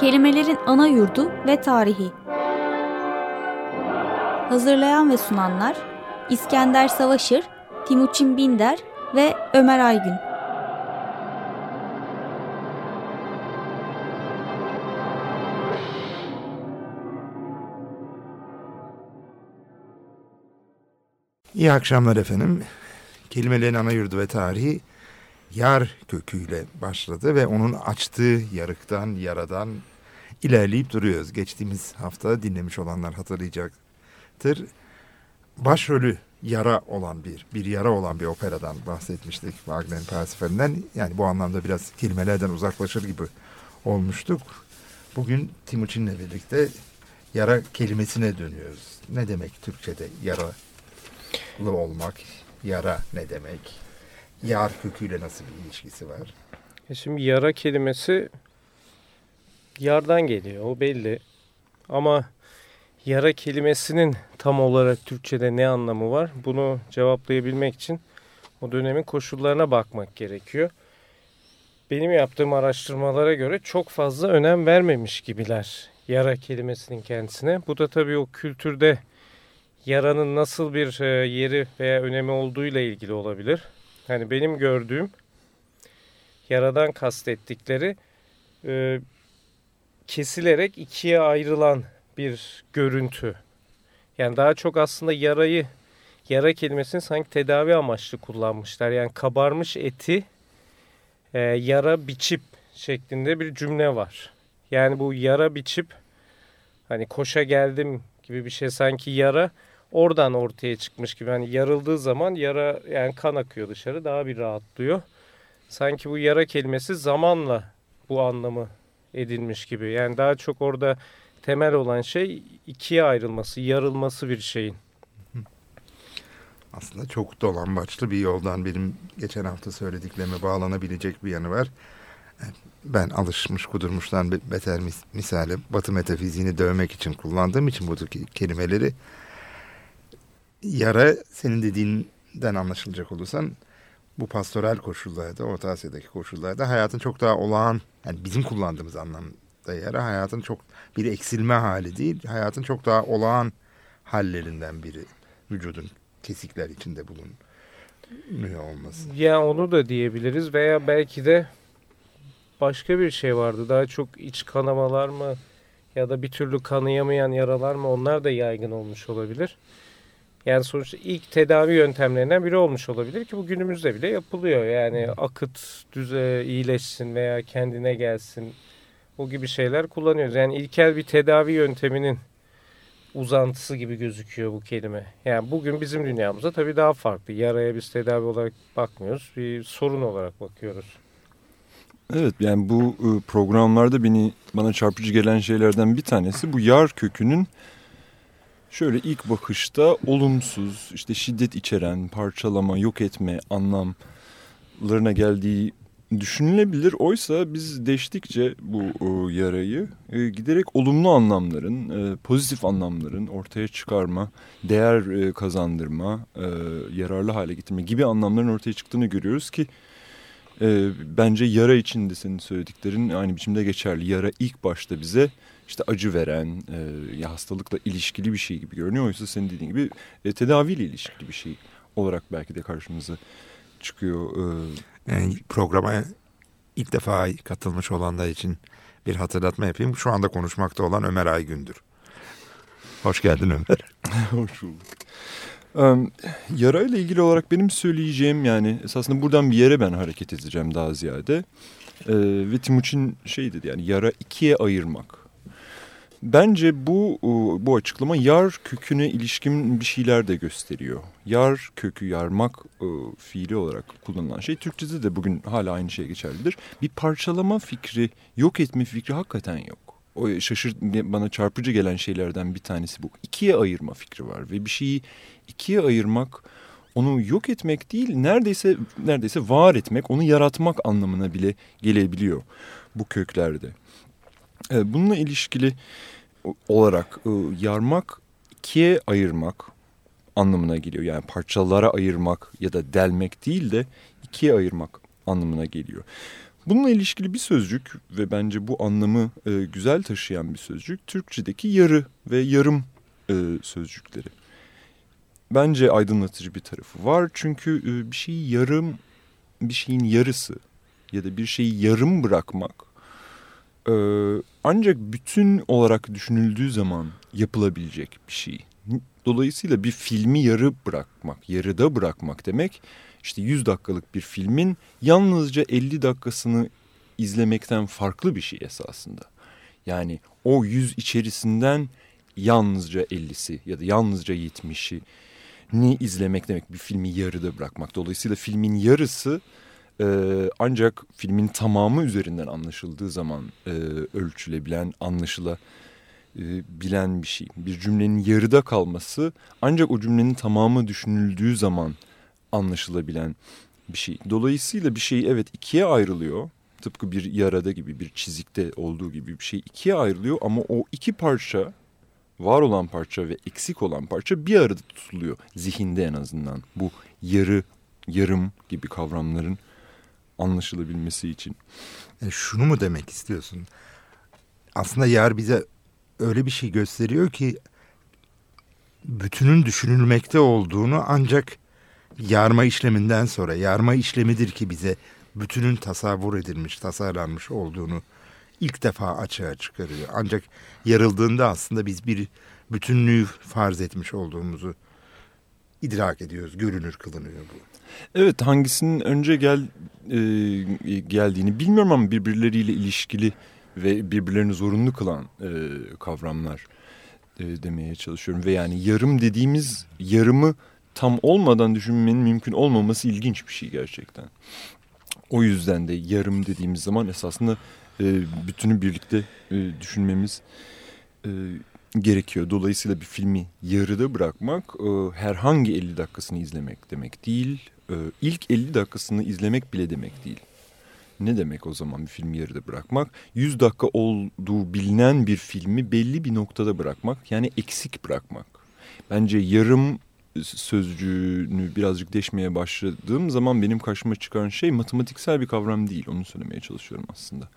Kelimelerin ana yurdu ve tarihi. Hazırlayan ve sunanlar İskender Savaşır, Timuçin Binder ve Ömer Aygün. İyi akşamlar efendim. Kelimelerin ana yurdu ve tarihi yar köküyle başladı ve onun açtığı yarıktan, yaradan ilerleyip duruyoruz. Geçtiğimiz hafta dinlemiş olanlar hatırlayacaktır. Başrolü yara olan bir, bir yara olan bir operadan bahsetmiştik Wagner'in Parsifali'nden. Yani bu anlamda biraz kelimelerden uzaklaşır gibi olmuştuk. Bugün Timuçin'le birlikte yara kelimesine dönüyoruz. Ne demek Türkçe'de yaralı olmak, yara ne demek? Yar köküyle nasıl bir ilişkisi var? E şimdi yara kelimesi yardan geliyor o belli. Ama yara kelimesinin tam olarak Türkçe'de ne anlamı var? Bunu cevaplayabilmek için o dönemin koşullarına bakmak gerekiyor. Benim yaptığım araştırmalara göre çok fazla önem vermemiş gibiler yara kelimesinin kendisine. Bu da tabii o kültürde yaranın nasıl bir e, yeri veya önemi olduğuyla ilgili olabilir. Hani benim gördüğüm yaradan kastettikleri e, kesilerek ikiye ayrılan bir görüntü. Yani daha çok aslında yarayı, yara kelimesini sanki tedavi amaçlı kullanmışlar. Yani kabarmış eti e, yara biçip şeklinde bir cümle var. Yani bu yara biçip hani koşa geldim gibi bir şey sanki yara oradan ortaya çıkmış gibi. Hani yarıldığı zaman yara yani kan akıyor dışarı daha bir rahatlıyor. Sanki bu yara kelimesi zamanla bu anlamı edilmiş gibi. Yani daha çok orada temel olan şey ikiye ayrılması, yarılması bir şeyin. Aslında çok dolambaçlı bir yoldan benim geçen hafta söylediklerime bağlanabilecek bir yanı var. Ben alışmış kudurmuştan beter misali batı metafiziğini dövmek için kullandığım için buradaki kelimeleri yara senin dediğinden anlaşılacak olursan bu pastoral koşullarda, Orta Asya'daki koşullarda hayatın çok daha olağan, yani bizim kullandığımız anlamda yara hayatın çok bir eksilme hali değil, hayatın çok daha olağan hallerinden biri vücudun kesikler içinde bulunuyor olması. Ya onu da diyebiliriz veya belki de başka bir şey vardı. Daha çok iç kanamalar mı ya da bir türlü kanayamayan yaralar mı onlar da yaygın olmuş olabilir. Yani sonuçta ilk tedavi yöntemlerinden biri olmuş olabilir ki bu günümüzde bile yapılıyor. Yani akıt düze iyileşsin veya kendine gelsin o gibi şeyler kullanıyoruz. Yani ilkel bir tedavi yönteminin uzantısı gibi gözüküyor bu kelime. Yani bugün bizim dünyamızda tabii daha farklı. Yaraya biz tedavi olarak bakmıyoruz. Bir sorun olarak bakıyoruz. Evet yani bu ıı, programlarda beni bana çarpıcı gelen şeylerden bir tanesi bu yar kökünün şöyle ilk bakışta olumsuz, işte şiddet içeren, parçalama, yok etme anlamlarına geldiği düşünülebilir. Oysa biz deştikçe bu o, yarayı e, giderek olumlu anlamların, e, pozitif anlamların ortaya çıkarma, değer e, kazandırma, e, yararlı hale getirme gibi anlamların ortaya çıktığını görüyoruz ki e, bence yara için de senin söylediklerin aynı biçimde geçerli. Yara ilk başta bize işte acı veren, e, ya hastalıkla ilişkili bir şey gibi görünüyor. Oysa senin dediğin gibi e, tedaviyle ilişkili bir şey olarak belki de karşımıza çıkıyor. E, yani programa ilk defa katılmış olanlar için bir hatırlatma yapayım. Şu anda konuşmakta olan Ömer Aygün'dür. Hoş geldin Ömer. Hoş bulduk. Yara ile ilgili olarak benim söyleyeceğim yani esasında buradan bir yere ben hareket edeceğim daha ziyade. Ee, ve Timuçin şey dedi yani yara ikiye ayırmak. Bence bu bu açıklama yar köküne ilişkin bir şeyler de gösteriyor. Yar kökü yarmak fiili olarak kullanılan şey Türkçe'de de bugün hala aynı şey geçerlidir. Bir parçalama fikri, yok etme fikri hakikaten yok. O şaşırt bana çarpıcı gelen şeylerden bir tanesi bu. İkiye ayırma fikri var ve bir şeyi ikiye ayırmak onu yok etmek değil neredeyse neredeyse var etmek, onu yaratmak anlamına bile gelebiliyor bu köklerde. Bununla ilişkili olarak yarmak ikiye ayırmak anlamına geliyor. Yani parçalara ayırmak ya da delmek değil de ikiye ayırmak anlamına geliyor. Bununla ilişkili bir sözcük ve bence bu anlamı e, güzel taşıyan bir sözcük Türkçedeki yarı ve yarım e, sözcükleri. Bence aydınlatıcı bir tarafı var çünkü e, bir şeyi yarım, bir şeyin yarısı ya da bir şeyi yarım bırakmak e, ancak bütün olarak düşünüldüğü zaman yapılabilecek bir şey. Dolayısıyla bir filmi yarı bırakmak, yarıda bırakmak demek işte 100 dakikalık bir filmin yalnızca 50 dakikasını izlemekten farklı bir şey esasında. Yani o 100 içerisinden yalnızca 50'si ya da yalnızca 70'i ni izlemek demek bir filmi yarıda bırakmak. Dolayısıyla filmin yarısı e, ancak filmin tamamı üzerinden anlaşıldığı zaman e, ölçülebilen, anlaşılabilen bir şey. Bir cümlenin yarıda kalması ancak o cümlenin tamamı düşünüldüğü zaman anlaşılabilen bir şey. Dolayısıyla bir şey evet ikiye ayrılıyor. Tıpkı bir yarada gibi bir çizikte olduğu gibi bir şey ikiye ayrılıyor ama o iki parça var olan parça ve eksik olan parça bir arada tutuluyor zihinde en azından. Bu yarı, yarım gibi kavramların anlaşılabilmesi için. E, şunu mu demek istiyorsun? Aslında yar bize öyle bir şey gösteriyor ki bütünün düşünülmekte olduğunu ancak yarma işleminden sonra yarma işlemidir ki bize bütünün tasavvur edilmiş, tasarlanmış olduğunu ilk defa açığa çıkarıyor. Ancak yarıldığında aslında biz bir bütünlüğü farz etmiş olduğumuzu idrak ediyoruz, görünür kılınıyor bu. Evet hangisinin önce gel e, geldiğini bilmiyorum ama birbirleriyle ilişkili ve birbirlerini zorunlu kılan e, kavramlar e, demeye çalışıyorum. Ve yani yarım dediğimiz yarımı tam olmadan düşünmenin mümkün olmaması ilginç bir şey gerçekten. O yüzden de yarım dediğimiz zaman esasında e, bütünü birlikte e, düşünmemiz e, gerekiyor. Dolayısıyla bir filmi yarıda bırakmak e, herhangi 50 dakikasını izlemek demek değil. E, ilk 50 dakikasını izlemek bile demek değil. Ne demek o zaman bir filmi yarıda bırakmak? 100 dakika olduğu bilinen bir filmi belli bir noktada bırakmak yani eksik bırakmak. Bence yarım sözcüğünü birazcık deşmeye başladığım zaman benim karşıma çıkan şey matematiksel bir kavram değil. Onu söylemeye çalışıyorum aslında.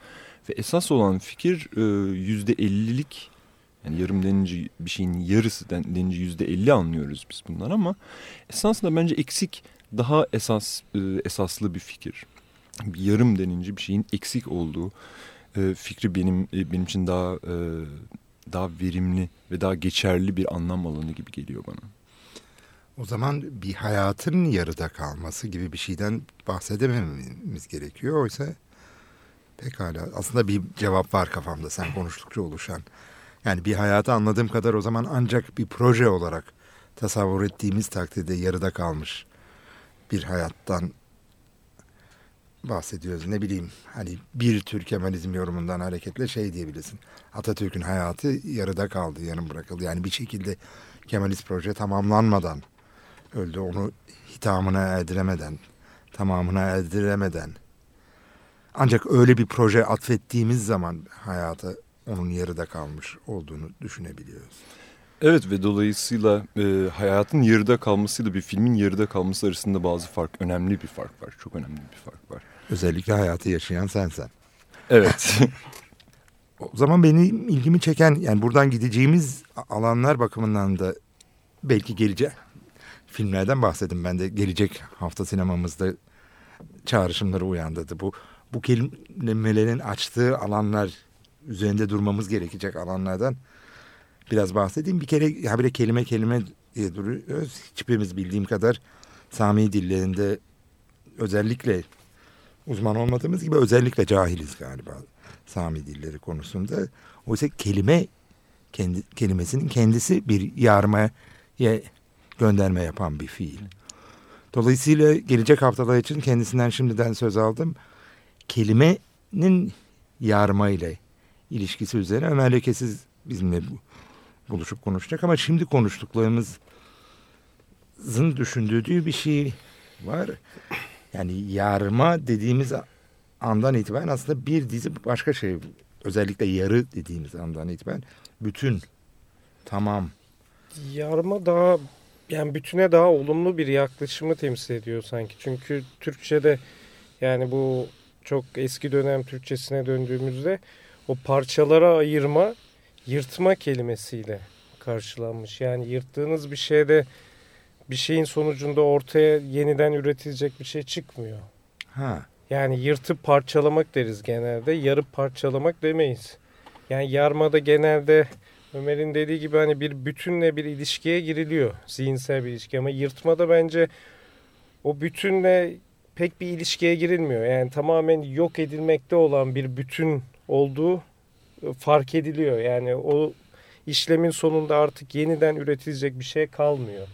Ve esas olan fikir e, yüzde ellilik yani yarım denince bir şeyin yarısı denince yüzde elli anlıyoruz biz bundan ama esasında bence eksik daha esas e, esaslı bir fikir. Bir yarım denince bir şeyin eksik olduğu e, fikri benim benim için daha daha verimli ve daha geçerli bir anlam alanı gibi geliyor bana. O zaman bir hayatın yarıda kalması gibi bir şeyden bahsedememiz gerekiyor. Oysa pekala aslında bir cevap var kafamda sen konuştukça oluşan. Yani bir hayatı anladığım kadar o zaman ancak bir proje olarak tasavvur ettiğimiz takdirde yarıda kalmış bir hayattan bahsediyoruz. Ne bileyim hani bir tür Kemalizm yorumundan hareketle şey diyebilirsin. Atatürk'ün hayatı yarıda kaldı, yarım bırakıldı. Yani bir şekilde Kemalist proje tamamlanmadan öldü. Onu hitamına erdiremeden, tamamına erdiremeden. Ancak öyle bir proje atfettiğimiz zaman hayata onun yarıda kalmış olduğunu düşünebiliyoruz. Evet ve dolayısıyla e, hayatın yarıda kalmasıyla bir filmin yarıda kalması arasında bazı fark, önemli bir fark var. Çok önemli bir fark var. Özellikle hayatı yaşayan sensen. Evet. o zaman benim ilgimi çeken yani buradan gideceğimiz alanlar bakımından da belki gelecek filmlerden bahsedin. Ben de gelecek hafta sinemamızda çağrışımları uyandırdı. Bu bu kelimelerin açtığı alanlar üzerinde durmamız gerekecek alanlardan biraz bahsedeyim. Bir kere ya bile kelime kelime diye duruyoruz. Hiçbirimiz bildiğim kadar Sami dillerinde özellikle uzman olmadığımız gibi özellikle cahiliz galiba Sami dilleri konusunda. Oysa kelime kendi kelimesinin kendisi bir yarmaya gönderme yapan bir fiil. Dolayısıyla gelecek haftalar için kendisinden şimdiden söz aldım. Kelimenin yarma ile ilişkisi üzerine Ömer Lekesiz bizimle buluşup konuşacak ama şimdi konuştuklarımızın düşündüğü bir şey var. Yani yarma dediğimiz andan itibaren aslında bir dizi başka şey özellikle yarı dediğimiz andan itibaren bütün tamam. Yarma daha yani bütüne daha olumlu bir yaklaşımı temsil ediyor sanki. Çünkü Türkçe'de Yani bu çok eski dönem Türkçesine döndüğümüzde o parçalara ayırma yırtma kelimesiyle karşılanmış. Yani yırttığınız bir şeyde bir şeyin sonucunda ortaya yeniden üretilecek bir şey çıkmıyor. Ha. Yani yırtıp parçalamak deriz genelde. Yarıp parçalamak demeyiz. Yani yarmada genelde Ömer'in dediği gibi hani bir bütünle bir ilişkiye giriliyor. Zihinsel bir ilişki ama yırtmada bence o bütünle pek bir ilişkiye girilmiyor. Yani tamamen yok edilmekte olan bir bütün olduğu e, fark ediliyor. Yani o işlemin sonunda artık yeniden üretilecek bir şey kalmıyor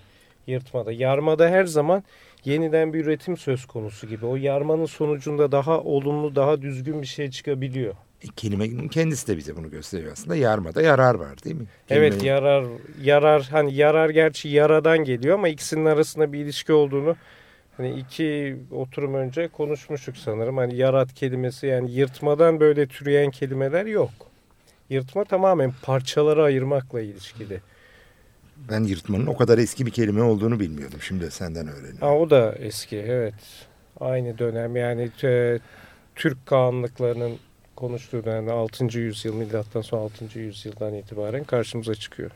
yırtmada. Yarmada her zaman yeniden bir üretim söz konusu gibi. O yarmanın sonucunda daha olumlu, daha düzgün bir şey çıkabiliyor. Kelimenin kendisi de bize bunu gösteriyor aslında. Yarmada yarar var değil mi? Kelimenin... Evet yarar, yarar hani yarar gerçi yaradan geliyor ama ikisinin arasında bir ilişki olduğunu hani iki oturum önce konuşmuştuk sanırım. Hani yarat kelimesi yani yırtmadan böyle türeyen kelimeler yok. Yırtma tamamen parçalara ayırmakla ilişkili. Ben yırtmanın o kadar eski bir kelime olduğunu bilmiyordum. Şimdi senden öğreniyorum. Ha, o da eski evet. Aynı dönem yani e, Türk kanunluklarının konuştuğu dönemde 6. yüzyıl milattan sonra 6. yüzyıldan itibaren karşımıza çıkıyor.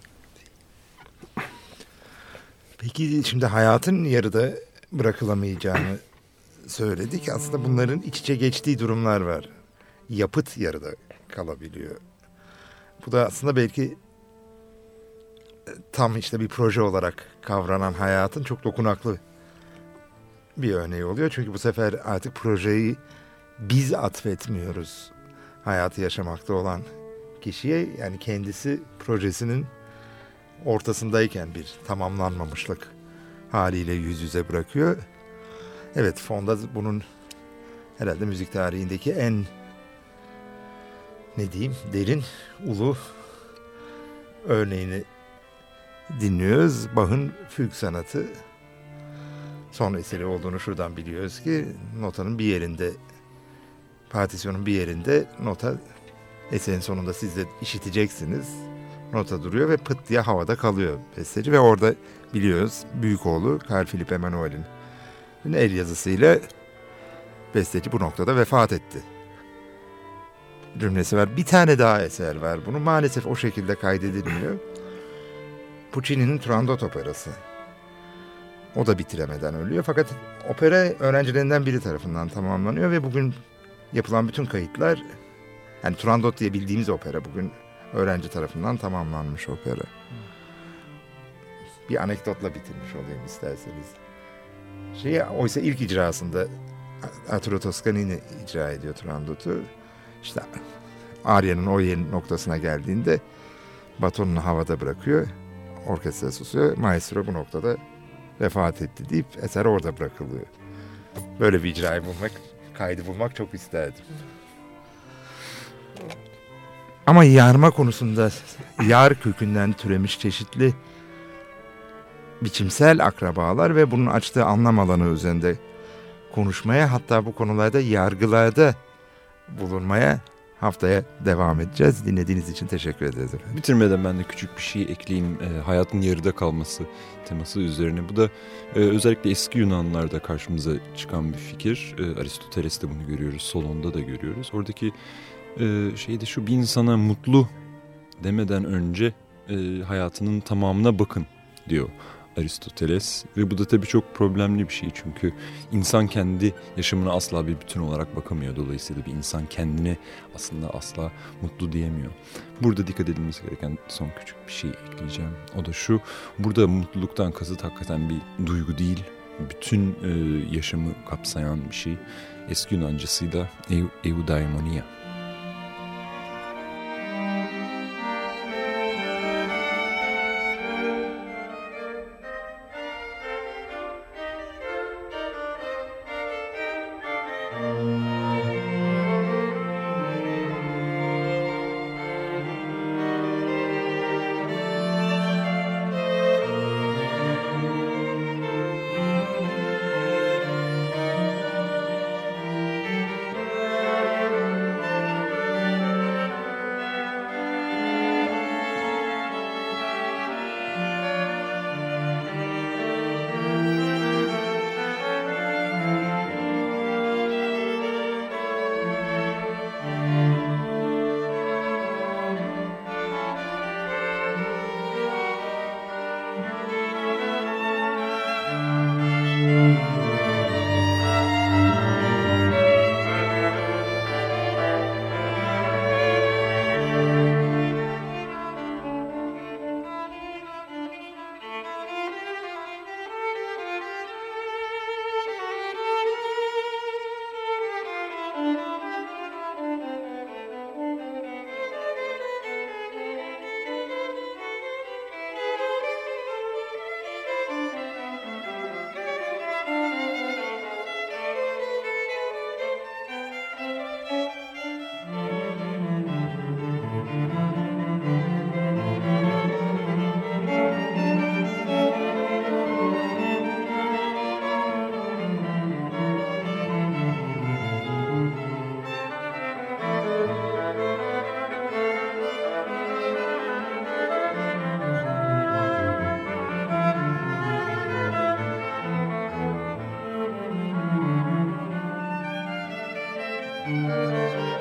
Peki şimdi hayatın yarıda bırakılamayacağını söyledik. Aslında bunların iç içe geçtiği durumlar var. Yapıt yarıda kalabiliyor. Bu da aslında belki tam işte bir proje olarak kavranan hayatın çok dokunaklı bir örneği oluyor. Çünkü bu sefer artık projeyi biz atfetmiyoruz hayatı yaşamakta olan kişiye. Yani kendisi projesinin ortasındayken bir tamamlanmamışlık haliyle yüz yüze bırakıyor. Evet fonda bunun herhalde müzik tarihindeki en ne diyeyim derin ulu örneğini dinliyoruz. Bach'ın Füg sanatı son eseri olduğunu şuradan biliyoruz ki notanın bir yerinde partisyonun bir yerinde nota eserin sonunda siz de işiteceksiniz. Nota duruyor ve pıt diye havada kalıyor besteci ve orada biliyoruz büyük oğlu Carl Philipp Emanuel'in el yazısıyla besteci bu noktada vefat etti. Cümlesi var. Bir tane daha eser var. Bunu maalesef o şekilde kaydedilmiyor. Puccini'nin Turandot operası. O da bitiremeden ölüyor. Fakat opera öğrencilerinden biri tarafından tamamlanıyor ve bugün yapılan bütün kayıtlar yani Turandot diye bildiğimiz opera bugün öğrenci tarafından tamamlanmış opera. Bir anekdotla bitirmiş olayım isterseniz. Şey, oysa ilk icrasında Arturo Toscanini icra ediyor Turandot'u. İşte Arya'nın o yerin noktasına geldiğinde batonunu havada bırakıyor orkestra susuyor. Maestro bu noktada vefat etti deyip eser orada bırakılıyor. Böyle bir icrayı bulmak, kaydı bulmak çok isterdim. Ama yarma konusunda yar kökünden türemiş çeşitli biçimsel akrabalar ve bunun açtığı anlam alanı üzerinde konuşmaya hatta bu konularda yargılarda bulunmaya haftaya devam edeceğiz. Dinlediğiniz için teşekkür ederiz efendim. Bitirmeden ben de küçük bir şey ekleyeyim. E, hayatın yarıda kalması teması üzerine. Bu da e, özellikle eski Yunanlarda karşımıza çıkan bir fikir. E, Aristoteles'te bunu görüyoruz. Solon'da da görüyoruz. Oradaki e, şey de şu bir insana mutlu demeden önce e, hayatının tamamına bakın diyor Aristoteles ve bu da tabii çok problemli bir şey çünkü insan kendi yaşamına asla bir bütün olarak bakamıyor. Dolayısıyla bir insan kendine aslında asla mutlu diyemiyor. Burada dikkat edilmesi gereken son küçük bir şey ekleyeceğim. O da şu, burada mutluluktan kasıt hakikaten bir duygu değil, bütün e, yaşamı kapsayan bir şey. Eski Yunancasıyla eudaimonia. Música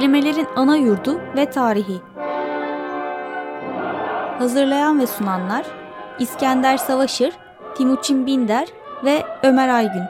Kelimelerin ana yurdu ve tarihi. Hazırlayan ve sunanlar İskender Savaşır, Timuçin Binder ve Ömer Aygün.